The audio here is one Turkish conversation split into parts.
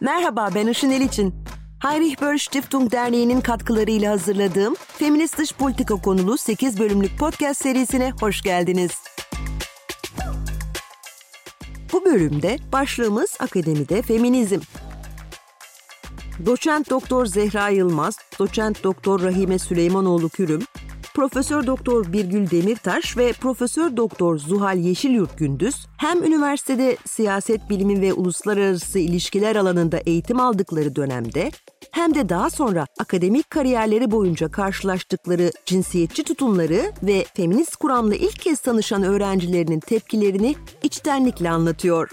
Merhaba ben Işın Eliçin. Heinrich Böll Stiftung Derneği'nin katkılarıyla hazırladığım Feminist Dış Politika konulu 8 bölümlük podcast serisine hoş geldiniz. Bu bölümde başlığımız akademide feminizm. Doçent Doktor Zehra Yılmaz, Doçent Doktor Rahime Süleymanoğlu Kürüm, Profesör Doktor Birgül Demirtaş ve Profesör Doktor Zuhal Yeşilyurt Gündüz hem üniversitede siyaset bilimi ve uluslararası ilişkiler alanında eğitim aldıkları dönemde hem de daha sonra akademik kariyerleri boyunca karşılaştıkları cinsiyetçi tutumları ve feminist kuramla ilk kez tanışan öğrencilerinin tepkilerini içtenlikle anlatıyor.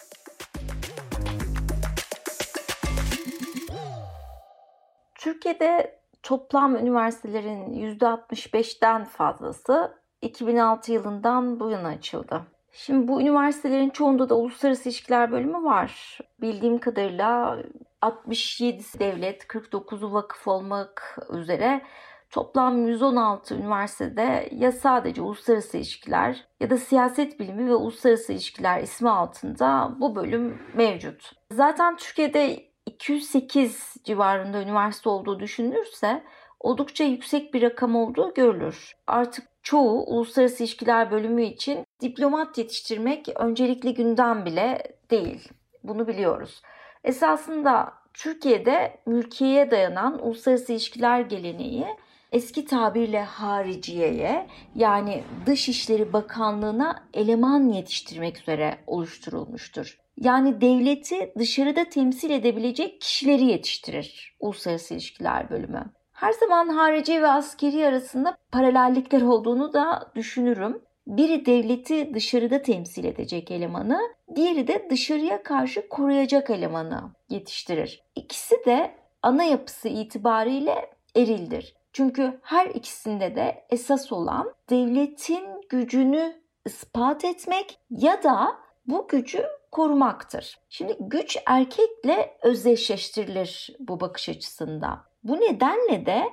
Türkiye'de toplam üniversitelerin %65'ten fazlası 2006 yılından bu yana açıldı. Şimdi bu üniversitelerin çoğunda da uluslararası ilişkiler bölümü var. Bildiğim kadarıyla 67 devlet, 49'u vakıf olmak üzere toplam 116 üniversitede ya sadece uluslararası ilişkiler ya da siyaset bilimi ve uluslararası ilişkiler ismi altında bu bölüm mevcut. Zaten Türkiye'de 208 civarında üniversite olduğu düşünülürse oldukça yüksek bir rakam olduğu görülür. Artık çoğu uluslararası ilişkiler bölümü için diplomat yetiştirmek öncelikli gündem bile değil. Bunu biliyoruz. Esasında Türkiye'de mülkiyeye dayanan uluslararası ilişkiler geleneği eski tabirle hariciyeye yani Dışişleri Bakanlığı'na eleman yetiştirmek üzere oluşturulmuştur. Yani devleti dışarıda temsil edebilecek kişileri yetiştirir Uluslararası İlişkiler Bölümü. Her zaman harici ve askeri arasında paralellikler olduğunu da düşünürüm. Biri devleti dışarıda temsil edecek elemanı, diğeri de dışarıya karşı koruyacak elemanı yetiştirir. İkisi de ana yapısı itibariyle erildir. Çünkü her ikisinde de esas olan devletin gücünü ispat etmek ya da bu gücü korumaktır. Şimdi güç erkekle özdeşleştirilir bu bakış açısında. Bu nedenle de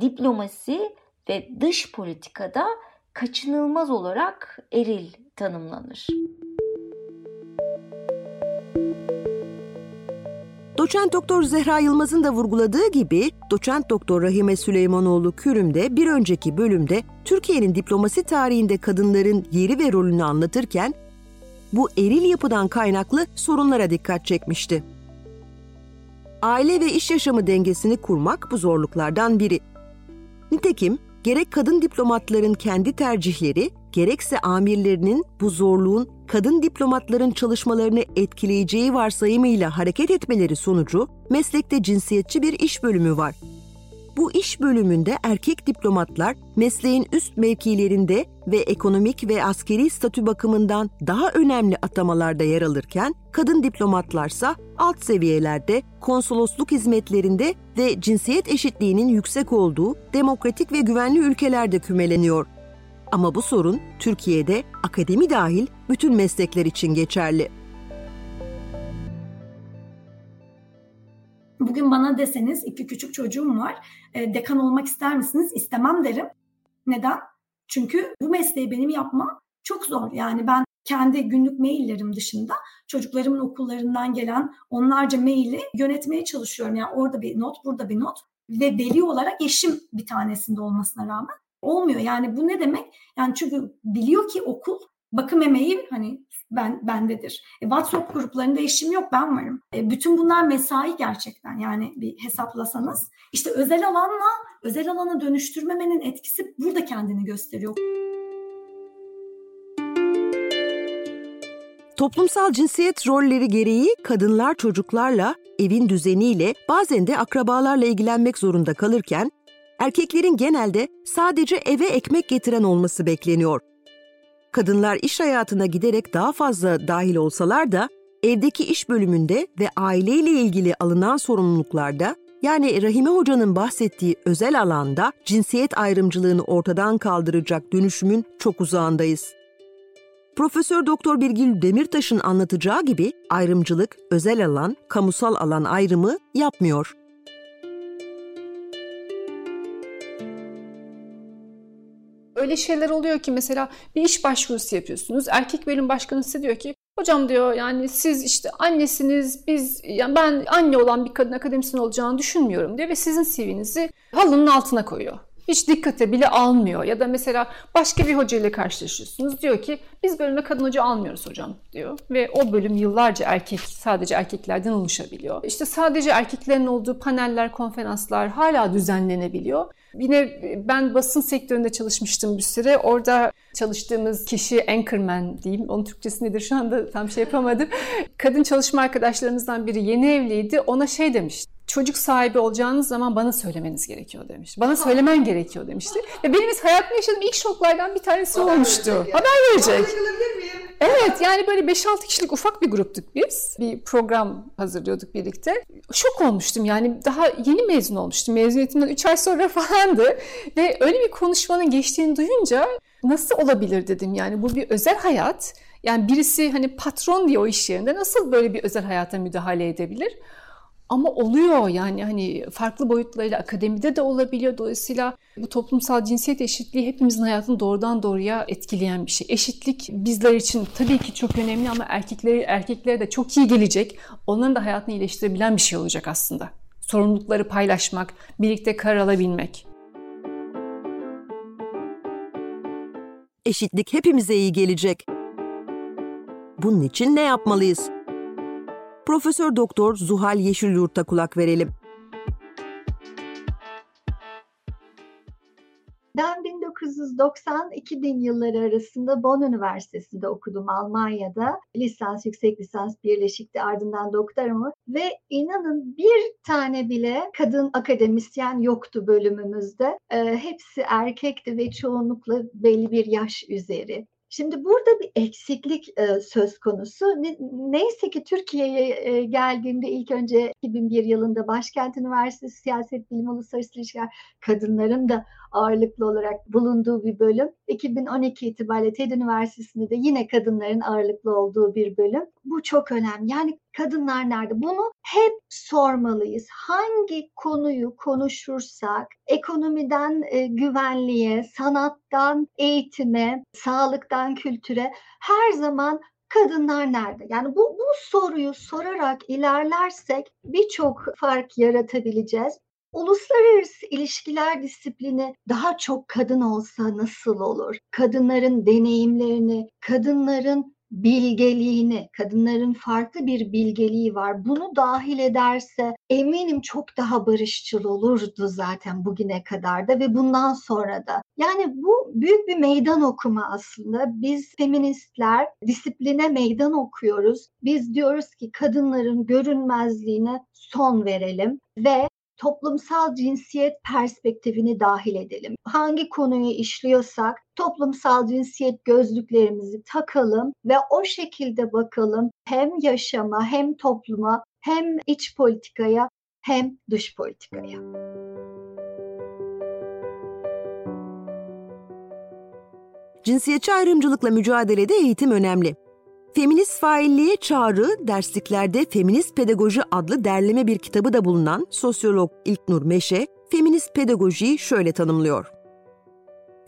diplomasi ve dış politikada kaçınılmaz olarak eril tanımlanır. Doçent Doktor Zehra Yılmaz'ın da vurguladığı gibi Doçent Doktor Rahime Süleymanoğlu Kürüm de bir önceki bölümde Türkiye'nin diplomasi tarihinde kadınların yeri ve rolünü anlatırken bu eril yapıdan kaynaklı sorunlara dikkat çekmişti. Aile ve iş yaşamı dengesini kurmak bu zorluklardan biri. Nitekim gerek kadın diplomatların kendi tercihleri, gerekse amirlerinin bu zorluğun kadın diplomatların çalışmalarını etkileyeceği varsayımıyla hareket etmeleri sonucu meslekte cinsiyetçi bir iş bölümü var. Bu iş bölümünde erkek diplomatlar mesleğin üst mevkilerinde ve ekonomik ve askeri statü bakımından daha önemli atamalarda yer alırken kadın diplomatlarsa alt seviyelerde, konsolosluk hizmetlerinde ve cinsiyet eşitliğinin yüksek olduğu demokratik ve güvenli ülkelerde kümeleniyor. Ama bu sorun Türkiye'de akademi dahil bütün meslekler için geçerli. Bugün bana deseniz iki küçük çocuğum var. E, dekan olmak ister misiniz? İstemem derim. Neden? Çünkü bu mesleği benim yapmam çok zor. Yani ben kendi günlük maillerim dışında çocuklarımın okullarından gelen onlarca maili yönetmeye çalışıyorum. Yani orada bir not, burada bir not ve veli olarak eşim bir tanesinde olmasına rağmen olmuyor. Yani bu ne demek? Yani çünkü biliyor ki okul bakım emeği hani ben bendedir. E, WhatsApp gruplarında eşim yok ben varım. E, bütün bunlar mesai gerçekten yani bir hesaplasanız. İşte özel alanla özel alana dönüştürmemenin etkisi burada kendini gösteriyor. Toplumsal cinsiyet rolleri gereği kadınlar çocuklarla, evin düzeniyle, bazen de akrabalarla ilgilenmek zorunda kalırken erkeklerin genelde sadece eve ekmek getiren olması bekleniyor. Kadınlar iş hayatına giderek daha fazla dahil olsalar da evdeki iş bölümünde ve aileyle ilgili alınan sorumluluklarda yani Rahime Hoca'nın bahsettiği özel alanda cinsiyet ayrımcılığını ortadan kaldıracak dönüşümün çok uzağındayız. Profesör Doktor Birgül Demirtaş'ın anlatacağı gibi ayrımcılık özel alan, kamusal alan ayrımı yapmıyor. Öyle şeyler oluyor ki mesela bir iş başvurusu yapıyorsunuz. Erkek bölüm başkanı size diyor ki Hocam diyor yani siz işte annesiniz, biz yani ben anne olan bir kadın akademisyen olacağını düşünmüyorum diyor ve sizin CV'nizi halının altına koyuyor. Hiç dikkate bile almıyor. Ya da mesela başka bir hoca ile karşılaşıyorsunuz. Diyor ki biz bölüme kadın hoca almıyoruz hocam diyor. Ve o bölüm yıllarca erkek, sadece erkeklerden oluşabiliyor. İşte sadece erkeklerin olduğu paneller, konferanslar hala düzenlenebiliyor. Yine ben basın sektöründe çalışmıştım bir süre. Orada çalıştığımız kişi anchorman diyeyim. Onun Türkçesi nedir şu anda tam şey yapamadım. Kadın çalışma arkadaşlarımızdan biri yeni evliydi. Ona şey demiş. Çocuk sahibi olacağınız zaman bana söylemeniz gerekiyor demiş. Bana söylemen gerekiyor demişti. Ve benim hayatımda yaşadığım ilk şoklardan bir tanesi Haber olmuştu. Verecek Haber verecek. Evet yani böyle 5-6 kişilik ufak bir gruptuk biz. Bir program hazırlıyorduk birlikte. Şok olmuştum yani daha yeni mezun olmuştum. Mezuniyetimden 3 ay sonra falandı. Ve öyle bir konuşmanın geçtiğini duyunca nasıl olabilir dedim yani bu bir özel hayat. Yani birisi hani patron diye o iş yerinde nasıl böyle bir özel hayata müdahale edebilir? Ama oluyor yani hani farklı boyutlarıyla akademide de olabiliyor. Dolayısıyla bu toplumsal cinsiyet eşitliği hepimizin hayatını doğrudan doğruya etkileyen bir şey. Eşitlik bizler için tabii ki çok önemli ama erkekleri erkeklere de çok iyi gelecek. Onların da hayatını iyileştirebilen bir şey olacak aslında. Sorumlulukları paylaşmak, birlikte karar alabilmek. Eşitlik hepimize iyi gelecek. Bunun için ne yapmalıyız? Profesör Doktor Zuhal Yeşilyurt'a kulak verelim. Ben 1990-2000 yılları arasında Bonn Üniversitesi'nde okudum Almanya'da. Lisans, yüksek lisans birleşikti ardından doktoramı ve inanın bir tane bile kadın akademisyen yoktu bölümümüzde. E, hepsi erkekti ve çoğunlukla belli bir yaş üzeri. Şimdi burada bir eksiklik e, söz konusu. Ne, neyse ki Türkiye'ye e, geldiğimde ilk önce 2001 yılında Başkent Üniversitesi Siyaset Bilimi Uluslararası İlişkiler kadınların da ağırlıklı olarak bulunduğu bir bölüm. 2012 itibariyle TED Üniversitesi'nde de yine kadınların ağırlıklı olduğu bir bölüm. Bu çok önemli. Yani kadınlar nerede? Bunu hep sormalıyız. Hangi konuyu konuşursak ekonomiden e, güvenliğe, sanattan eğitime, sağlıktan kültüre her zaman kadınlar nerede? Yani bu, bu soruyu sorarak ilerlersek birçok fark yaratabileceğiz. Uluslararası ilişkiler disiplini daha çok kadın olsa nasıl olur? Kadınların deneyimlerini, kadınların bilgeliğini, kadınların farklı bir bilgeliği var. Bunu dahil ederse eminim çok daha barışçıl olurdu zaten bugüne kadar da ve bundan sonra da. Yani bu büyük bir meydan okuma aslında. Biz feministler disipline meydan okuyoruz. Biz diyoruz ki kadınların görünmezliğine son verelim ve toplumsal cinsiyet perspektifini dahil edelim. Hangi konuyu işliyorsak toplumsal cinsiyet gözlüklerimizi takalım ve o şekilde bakalım hem yaşama hem topluma hem iç politikaya hem dış politikaya. Cinsiyetçi ayrımcılıkla mücadelede eğitim önemli. Feminist failliğe çağrı dersliklerde Feminist Pedagoji adlı derleme bir kitabı da bulunan sosyolog İlknur Meşe, feminist pedagojiyi şöyle tanımlıyor.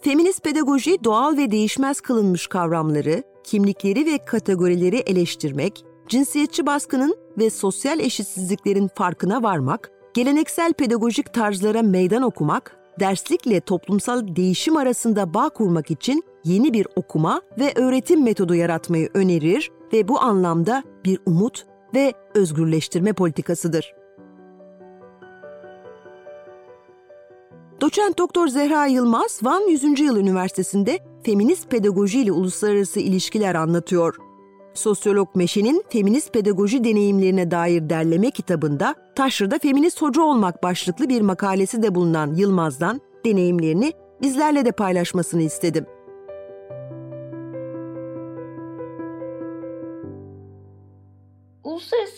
Feminist pedagoji doğal ve değişmez kılınmış kavramları, kimlikleri ve kategorileri eleştirmek, cinsiyetçi baskının ve sosyal eşitsizliklerin farkına varmak, geleneksel pedagojik tarzlara meydan okumak, derslikle toplumsal değişim arasında bağ kurmak için yeni bir okuma ve öğretim metodu yaratmayı önerir ve bu anlamda bir umut ve özgürleştirme politikasıdır. Doçent Doktor Zehra Yılmaz, Van 100. Yıl Üniversitesi'nde feminist pedagoji ile uluslararası ilişkiler anlatıyor. Sosyolog Meşe'nin feminist pedagoji deneyimlerine dair derleme kitabında Taşra'da feminist hoca olmak başlıklı bir makalesi de bulunan Yılmaz'dan deneyimlerini bizlerle de paylaşmasını istedim.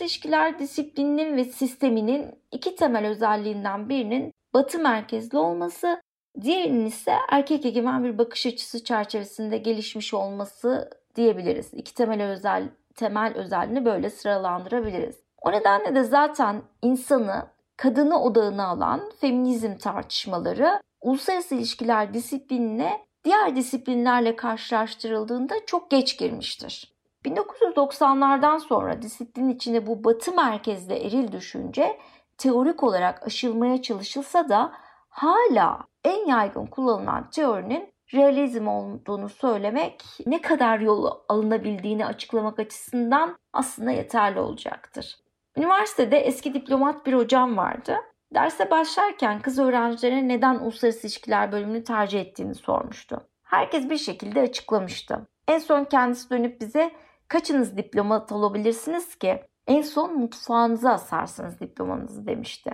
İlişkiler disiplininin ve sisteminin iki temel özelliğinden birinin batı merkezli olması, diğerinin ise erkek egemen bir bakış açısı çerçevesinde gelişmiş olması diyebiliriz. İki temel özel temel özelliğini böyle sıralandırabiliriz. O nedenle de zaten insanı kadını odağına alan feminizm tartışmaları uluslararası ilişkiler disiplinine diğer disiplinlerle karşılaştırıldığında çok geç girmiştir. 1990'lardan sonra disiplin içinde bu batı merkezli eril düşünce teorik olarak aşılmaya çalışılsa da hala en yaygın kullanılan teorinin realizm olduğunu söylemek ne kadar yol alınabildiğini açıklamak açısından aslında yeterli olacaktır. Üniversitede eski diplomat bir hocam vardı. Derse başlarken kız öğrencilerine neden uluslararası ilişkiler bölümünü tercih ettiğini sormuştu. Herkes bir şekilde açıklamıştı. En son kendisi dönüp bize kaçınız diplomat olabilirsiniz ki en son mutfağınıza asarsınız diplomanızı demişti.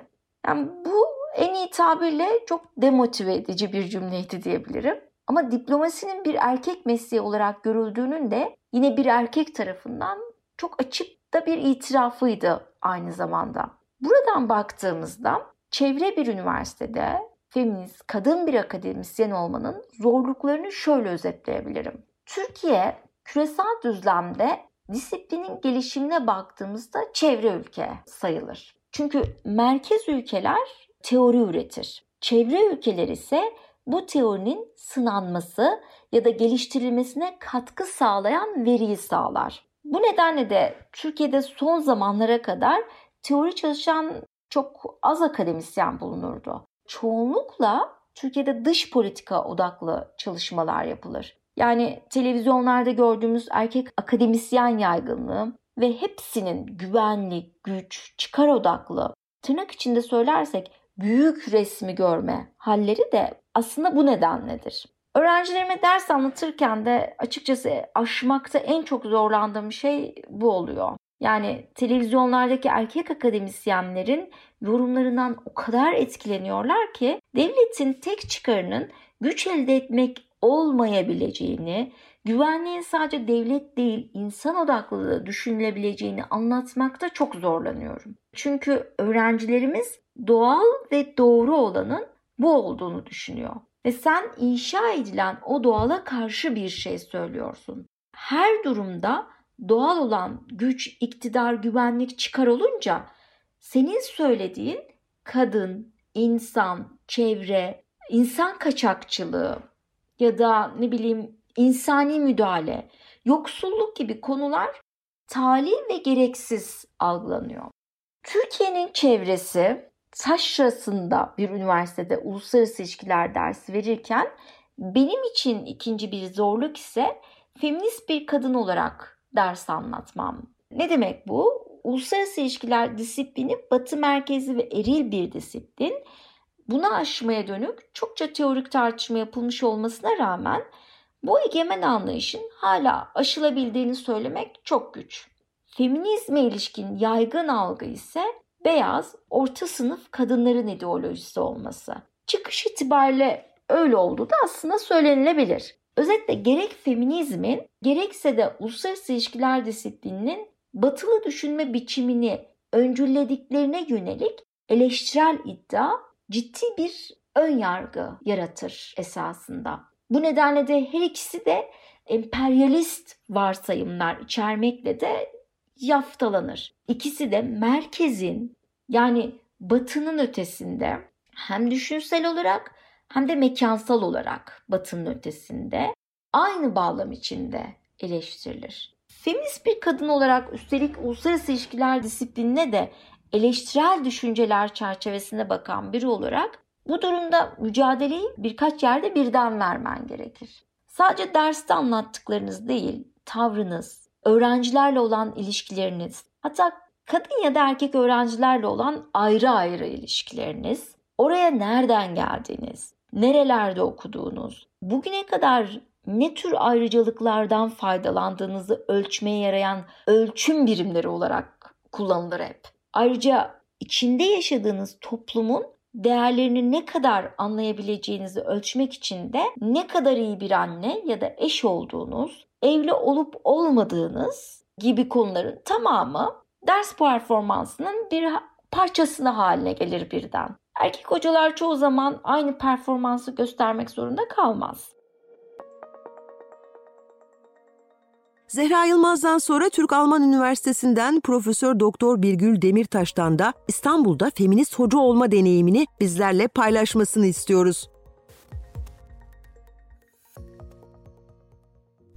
Yani bu en iyi tabirle çok demotive edici bir cümleydi diyebilirim. Ama diplomasinin bir erkek mesleği olarak görüldüğünün de yine bir erkek tarafından çok açık da bir itirafıydı aynı zamanda. Buradan baktığımızda çevre bir üniversitede feminist, kadın bir akademisyen olmanın zorluklarını şöyle özetleyebilirim. Türkiye küresel düzlemde disiplinin gelişimine baktığımızda çevre ülke sayılır. Çünkü merkez ülkeler teori üretir. Çevre ülkeler ise bu teorinin sınanması ya da geliştirilmesine katkı sağlayan veriyi sağlar. Bu nedenle de Türkiye'de son zamanlara kadar teori çalışan çok az akademisyen bulunurdu. Çoğunlukla Türkiye'de dış politika odaklı çalışmalar yapılır. Yani televizyonlarda gördüğümüz erkek akademisyen yaygınlığı ve hepsinin güvenlik, güç, çıkar odaklı, tırnak içinde söylersek büyük resmi görme halleri de aslında bu nedenledir. Öğrencilerime ders anlatırken de açıkçası aşmakta en çok zorlandığım şey bu oluyor. Yani televizyonlardaki erkek akademisyenlerin yorumlarından o kadar etkileniyorlar ki devletin tek çıkarının güç elde etmek olmayabileceğini, güvenliğin sadece devlet değil insan odaklı da düşünülebileceğini anlatmakta çok zorlanıyorum. Çünkü öğrencilerimiz doğal ve doğru olanın bu olduğunu düşünüyor. Ve sen inşa edilen o doğala karşı bir şey söylüyorsun. Her durumda doğal olan güç, iktidar, güvenlik çıkar olunca senin söylediğin kadın, insan, çevre, insan kaçakçılığı ya da ne bileyim insani müdahale, yoksulluk gibi konular tali ve gereksiz algılanıyor. Türkiye'nin çevresi taşrasında bir üniversitede uluslararası ilişkiler dersi verirken benim için ikinci bir zorluk ise feminist bir kadın olarak ders anlatmam. Ne demek bu? Uluslararası ilişkiler disiplini batı merkezi ve eril bir disiplin. Buna aşmaya dönük çokça teorik tartışma yapılmış olmasına rağmen bu egemen anlayışın hala aşılabildiğini söylemek çok güç. Feminizme ilişkin yaygın algı ise beyaz, orta sınıf kadınların ideolojisi olması. Çıkış itibariyle öyle olduğu da aslında söylenilebilir. Özetle gerek feminizmin gerekse de uluslararası ilişkiler disiplininin batılı düşünme biçimini öncüllediklerine yönelik eleştirel iddia ciddi bir ön yargı yaratır esasında. Bu nedenle de her ikisi de emperyalist varsayımlar içermekle de yaftalanır. İkisi de merkezin yani batının ötesinde hem düşünsel olarak hem de mekansal olarak batının ötesinde aynı bağlam içinde eleştirilir. Feminist bir kadın olarak üstelik uluslararası ilişkiler disiplinine de eleştirel düşünceler çerçevesinde bakan biri olarak bu durumda mücadeleyi birkaç yerde birden vermen gerekir. Sadece derste anlattıklarınız değil, tavrınız, öğrencilerle olan ilişkileriniz, hatta kadın ya da erkek öğrencilerle olan ayrı ayrı ilişkileriniz, oraya nereden geldiğiniz, nerelerde okuduğunuz, bugüne kadar ne tür ayrıcalıklardan faydalandığınızı ölçmeye yarayan ölçüm birimleri olarak kullanılır hep. Ayrıca içinde yaşadığınız toplumun değerlerini ne kadar anlayabileceğinizi ölçmek için de ne kadar iyi bir anne ya da eş olduğunuz, evli olup olmadığınız gibi konuların tamamı ders performansının bir parçasını haline gelir birden. Erkek hocalar çoğu zaman aynı performansı göstermek zorunda kalmaz. Zehra Yılmaz'dan sonra Türk Alman Üniversitesi'nden Profesör Doktor Birgül Demirtaş'tan da İstanbul'da feminist hoca olma deneyimini bizlerle paylaşmasını istiyoruz.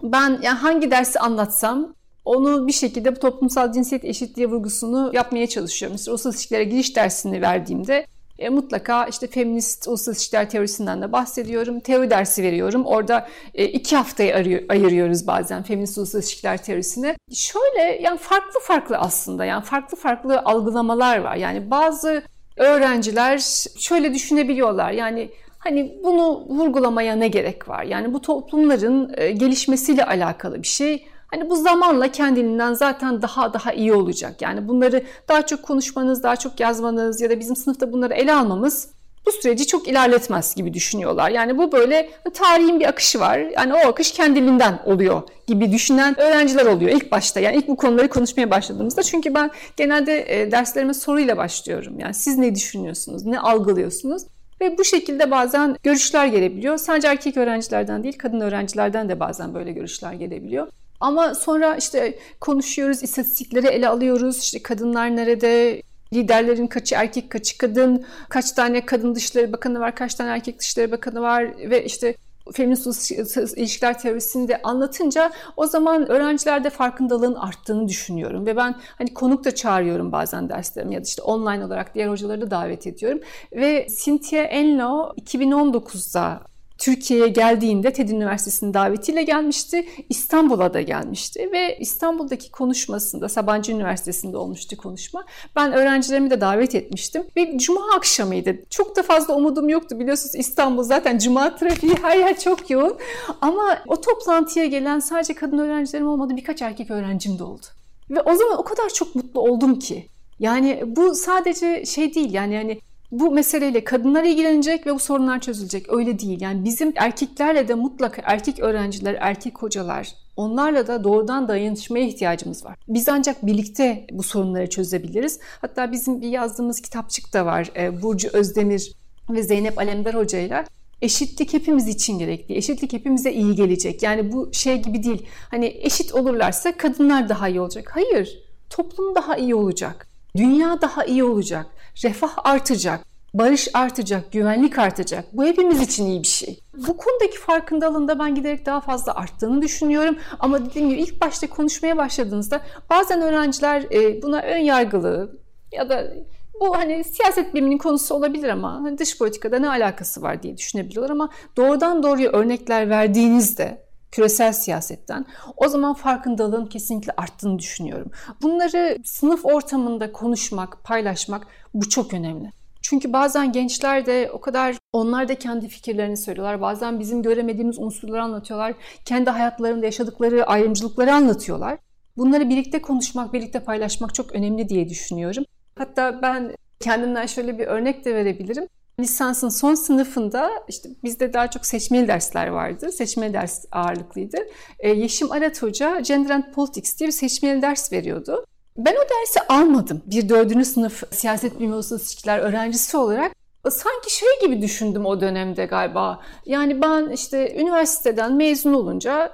Ben yani hangi dersi anlatsam onu bir şekilde bu toplumsal cinsiyet eşitliği vurgusunu yapmaya çalışıyorum. Mesela uluslararası ilişkilere giriş dersini verdiğimde e, mutlaka işte feminist uluslararası ilişkiler teorisinden de bahsediyorum. Teori dersi veriyorum. Orada e, iki haftayı ayırıyoruz bazen feminist uluslararası ilişkiler teorisine. Şöyle yani farklı farklı aslında yani farklı farklı algılamalar var. Yani bazı öğrenciler şöyle düşünebiliyorlar. Yani hani bunu vurgulamaya ne gerek var? Yani bu toplumların e, gelişmesiyle alakalı bir şey. Hani bu zamanla kendiliğinden zaten daha daha iyi olacak. Yani bunları daha çok konuşmanız, daha çok yazmanız ya da bizim sınıfta bunları ele almamız bu süreci çok ilerletmez gibi düşünüyorlar. Yani bu böyle tarihin bir akışı var. Yani o akış kendiliğinden oluyor gibi düşünen öğrenciler oluyor ilk başta. Yani ilk bu konuları konuşmaya başladığımızda. Çünkü ben genelde e, derslerime soruyla başlıyorum. Yani siz ne düşünüyorsunuz, ne algılıyorsunuz? Ve bu şekilde bazen görüşler gelebiliyor. Sadece erkek öğrencilerden değil, kadın öğrencilerden de bazen böyle görüşler gelebiliyor. Ama sonra işte konuşuyoruz, istatistikleri ele alıyoruz. İşte kadınlar nerede, liderlerin kaçı erkek kaçı kadın, kaç tane kadın dışları bakanı var, kaç tane erkek dışları bakanı var? Ve işte feminist ilişkiler teorisini de anlatınca o zaman öğrencilerde farkındalığın arttığını düşünüyorum. Ve ben hani konuk da çağırıyorum bazen derslerim ya da işte online olarak diğer hocaları da davet ediyorum. Ve Cynthia Enlow 2019'da Türkiye'ye geldiğinde TED Üniversitesi'nin davetiyle gelmişti. İstanbul'a da gelmişti ve İstanbul'daki konuşmasında Sabancı Üniversitesi'nde olmuştu konuşma. Ben öğrencilerimi de davet etmiştim ve cuma akşamıydı. Çok da fazla umudum yoktu biliyorsunuz İstanbul zaten cuma trafiği her yer çok yoğun. Ama o toplantıya gelen sadece kadın öğrencilerim olmadı birkaç erkek öğrencim de oldu. Ve o zaman o kadar çok mutlu oldum ki. Yani bu sadece şey değil yani yani bu meseleyle kadınlar ilgilenecek ve bu sorunlar çözülecek. Öyle değil. Yani bizim erkeklerle de mutlaka erkek öğrenciler, erkek hocalar onlarla da doğrudan dayanışmaya ihtiyacımız var. Biz ancak birlikte bu sorunları çözebiliriz. Hatta bizim bir yazdığımız kitapçık da var. E, Burcu Özdemir ve Zeynep Alemdar hocayla eşitlik hepimiz için gerekli. Eşitlik hepimize iyi gelecek. Yani bu şey gibi değil. Hani eşit olurlarsa kadınlar daha iyi olacak. Hayır. Toplum daha iyi olacak. Dünya daha iyi olacak refah artacak, barış artacak, güvenlik artacak. Bu hepimiz için iyi bir şey. Bu konudaki farkındalığında ben giderek daha fazla arttığını düşünüyorum. Ama dediğim gibi ilk başta konuşmaya başladığınızda bazen öğrenciler e, buna ön yargılı ya da bu hani siyaset biliminin konusu olabilir ama hani dış politikada ne alakası var diye düşünebiliyorlar ama doğrudan doğruya örnekler verdiğinizde küresel siyasetten. O zaman farkındalığın kesinlikle arttığını düşünüyorum. Bunları sınıf ortamında konuşmak, paylaşmak bu çok önemli. Çünkü bazen gençler de o kadar onlar da kendi fikirlerini söylüyorlar. Bazen bizim göremediğimiz unsurları anlatıyorlar. Kendi hayatlarında yaşadıkları ayrımcılıkları anlatıyorlar. Bunları birlikte konuşmak, birlikte paylaşmak çok önemli diye düşünüyorum. Hatta ben kendimden şöyle bir örnek de verebilirim. Lisansın son sınıfında işte bizde daha çok seçmeli dersler vardı. Seçmeli ders ağırlıklıydı. Ee, Yeşim Arat Hoca Gender and Politics diye bir seçmeli ders veriyordu. Ben o dersi almadım. Bir dördüncü sınıf siyaset bilimi uluslararası ilişkiler öğrencisi olarak sanki şey gibi düşündüm o dönemde galiba. Yani ben işte üniversiteden mezun olunca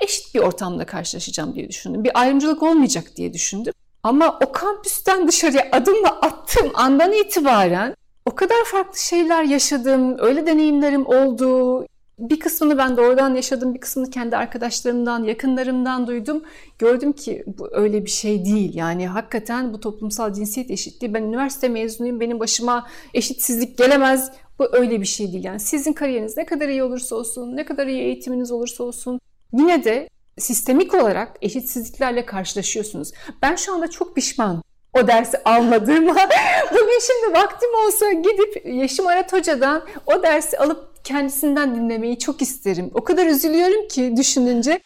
eşit bir ortamda karşılaşacağım diye düşündüm. Bir ayrımcılık olmayacak diye düşündüm. Ama o kampüsten dışarıya adımla attığım andan itibaren o kadar farklı şeyler yaşadım, öyle deneyimlerim oldu. Bir kısmını ben doğrudan yaşadım, bir kısmını kendi arkadaşlarımdan, yakınlarımdan duydum. Gördüm ki bu öyle bir şey değil. Yani hakikaten bu toplumsal cinsiyet eşitliği, ben üniversite mezunuyum, benim başıma eşitsizlik gelemez. Bu öyle bir şey değil. Yani sizin kariyeriniz ne kadar iyi olursa olsun, ne kadar iyi eğitiminiz olursa olsun, yine de sistemik olarak eşitsizliklerle karşılaşıyorsunuz. Ben şu anda çok pişman o dersi almadığıma. Bugün şimdi vaktim olsa gidip Yeşim Arat Hoca'dan o dersi alıp kendisinden dinlemeyi çok isterim. O kadar üzülüyorum ki düşününce.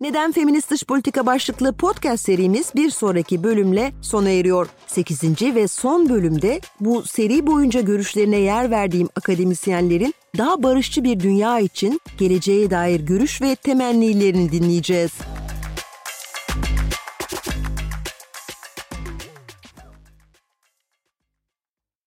Neden Feminist Dış Politika başlıklı podcast serimiz bir sonraki bölümle sona eriyor. 8. ve son bölümde bu seri boyunca görüşlerine yer verdiğim akademisyenlerin daha barışçı bir dünya için geleceğe dair görüş ve temennilerini dinleyeceğiz.